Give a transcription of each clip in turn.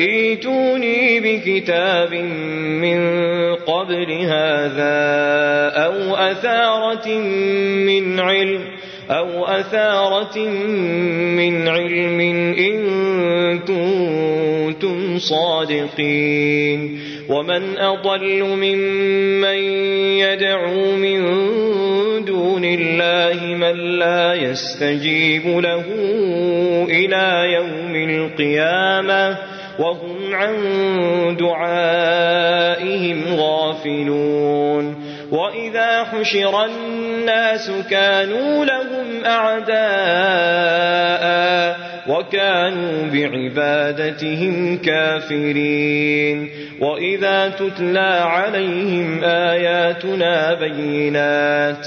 ائتوني بكتاب من قبل هذا أو أثارة من علم أو أثارة من علم إن كنتم صادقين. ومن أضل ممن يدعو من دون الله من لا يستجيب له إلى يوم القيامة. وهم عن دعائهم غافلون. وإذا حشر الناس كانوا لهم أعداء وكانوا بعبادتهم كافرين. وإذا تتلى عليهم آياتنا بينات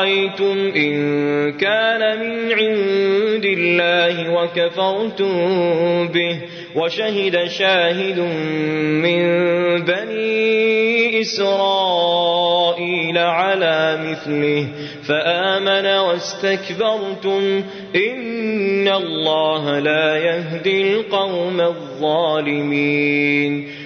أرأيتم إن كان من عند الله وكفرتم به وشهد شاهد من بني إسرائيل على مثله فآمن واستكبرتم إن الله لا يهدي القوم الظالمين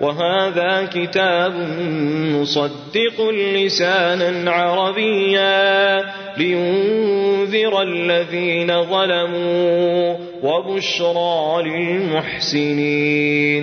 وهذا كتاب مصدق لسانا عربيا لينذر الذين ظلموا وبشرى للمحسنين.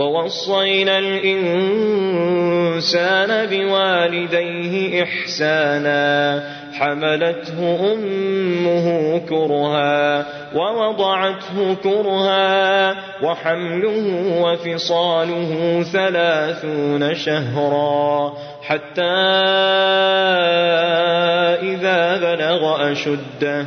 ووصينا الإنسان بوالديه إحسانا حملته أمه كرها ووضعته كرها وحمله وفصاله ثلاثون شهرا حتى إذا بلغ أشده.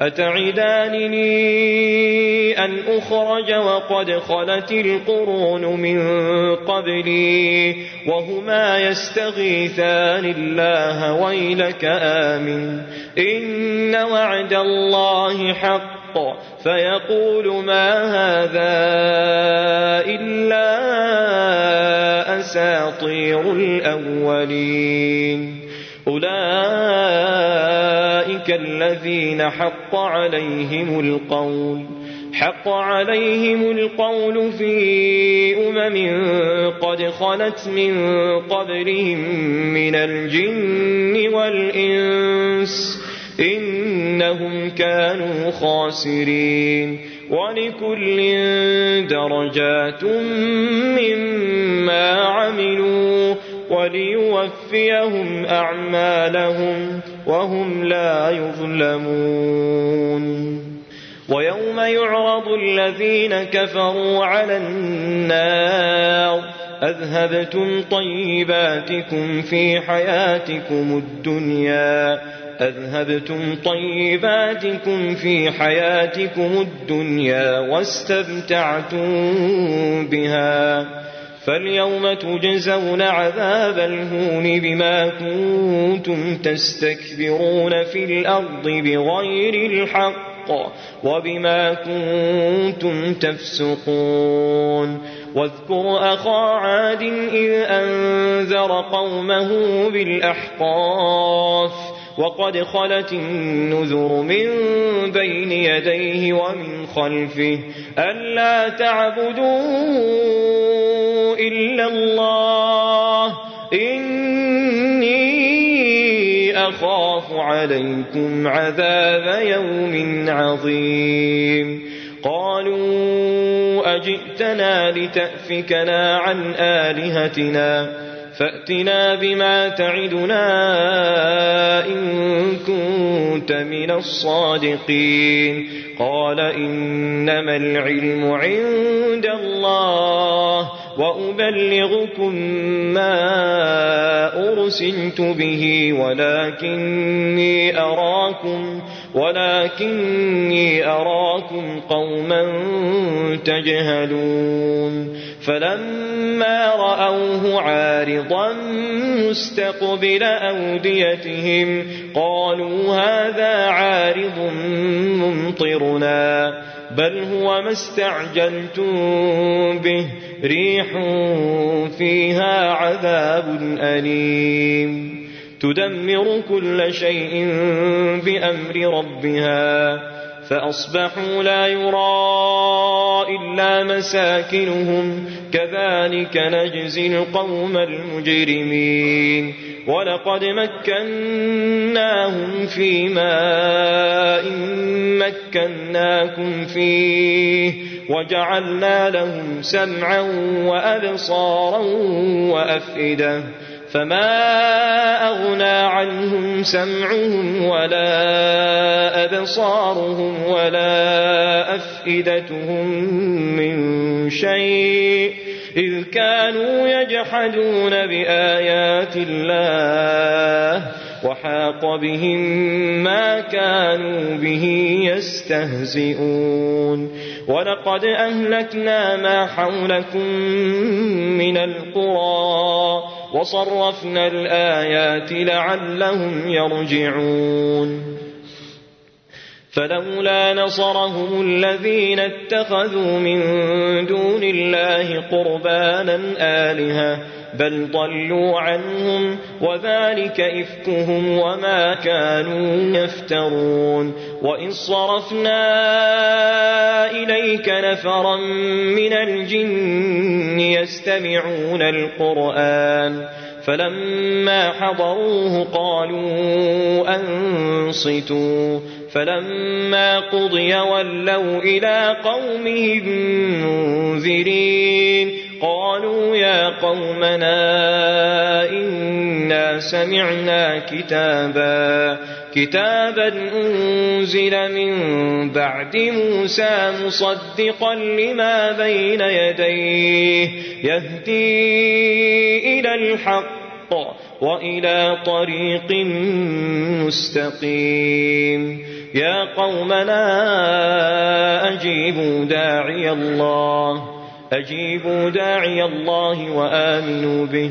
أتعدانني أن أخرج وقد خلت القرون من قبلي وهما يستغيثان الله ويلك آمن. إن وعد الله حق. فيقول ما هذا إلا أساطير الأولين. أولئك الذين حق عليهم القول حق عليهم القول في أمم قد خلت من قبلهم من الجن والإنس إنهم كانوا خاسرين. ولكل درجات مما عملوا وليوفيهم أعمالهم. وهم لا يظلمون. ويوم يعرض الذين كفروا على النار أذهبتم طيباتكم في حياتكم الدنيا أذهبتم طيباتكم في حياتكم الدنيا واستمتعتم بها. فاليوم تجزون عذاب الهون بما كنتم تستكبرون في الأرض بغير الحق وبما كنتم تفسقون. واذكر أخا عاد إذ أنذر قومه بالأحقاف وقد خلت النذر من بين يديه ومن خلفه ألا تعبدوا إلا الله. إني أخاف عليكم عذاب يوم عظيم. قالوا أجئتنا لتأفكنا عن آلهتنا. فأتنا بما تعدنا من الصادقين. قال إنما العلم عند الله وأبلغكم ما أرسلت به ولكني أراكم ولكني أراكم قوما تجهلون. فلما رأوه عارضا مستقبل أوديتهم قالوا هذا عارض ممطرنا بل هو ما استعجلتم به ريح فيها عذاب أليم تدمر كل شيء بأمر ربها فأصبحوا لا يرى إلا مساكنهم. كذلك نجزي القوم المجرمين. ولقد مكناهم في ماء مكناكم فيه. وجعلنا لهم سمعا وأبصارا وأفئدة. فما أغنى عنهم سمعهم ولا أبصارهم ولا أفئدتهم من شيء إذ كانوا يجحدون بآيات الله وحاق بهم ما كانوا به يستهزئون ولقد أهلكنا ما حولكم من القرى وصرفنا الآيات لعلهم يرجعون. فلولا نصرهم الذين اتخذوا من دون الله قربانا آلهة بل ضلوا عنهم وذلك إفكهم وما كانوا يفترون. وإن صرفنا إليك نفرا من الجن يستمعون القرآن. فلما حضروه قالوا أنصتوا. فلما قضي ولوا إلى قومهم منذرين. قالوا يا قومنا إنا سمعنا كتابا. كتابا أنزل من بعد موسى مصدقا لما بين يديه يهدي إلى الحق وإلى طريق مستقيم. يا قومنا أجيبوا داعي الله أجيبوا داعي الله وآمنوا به.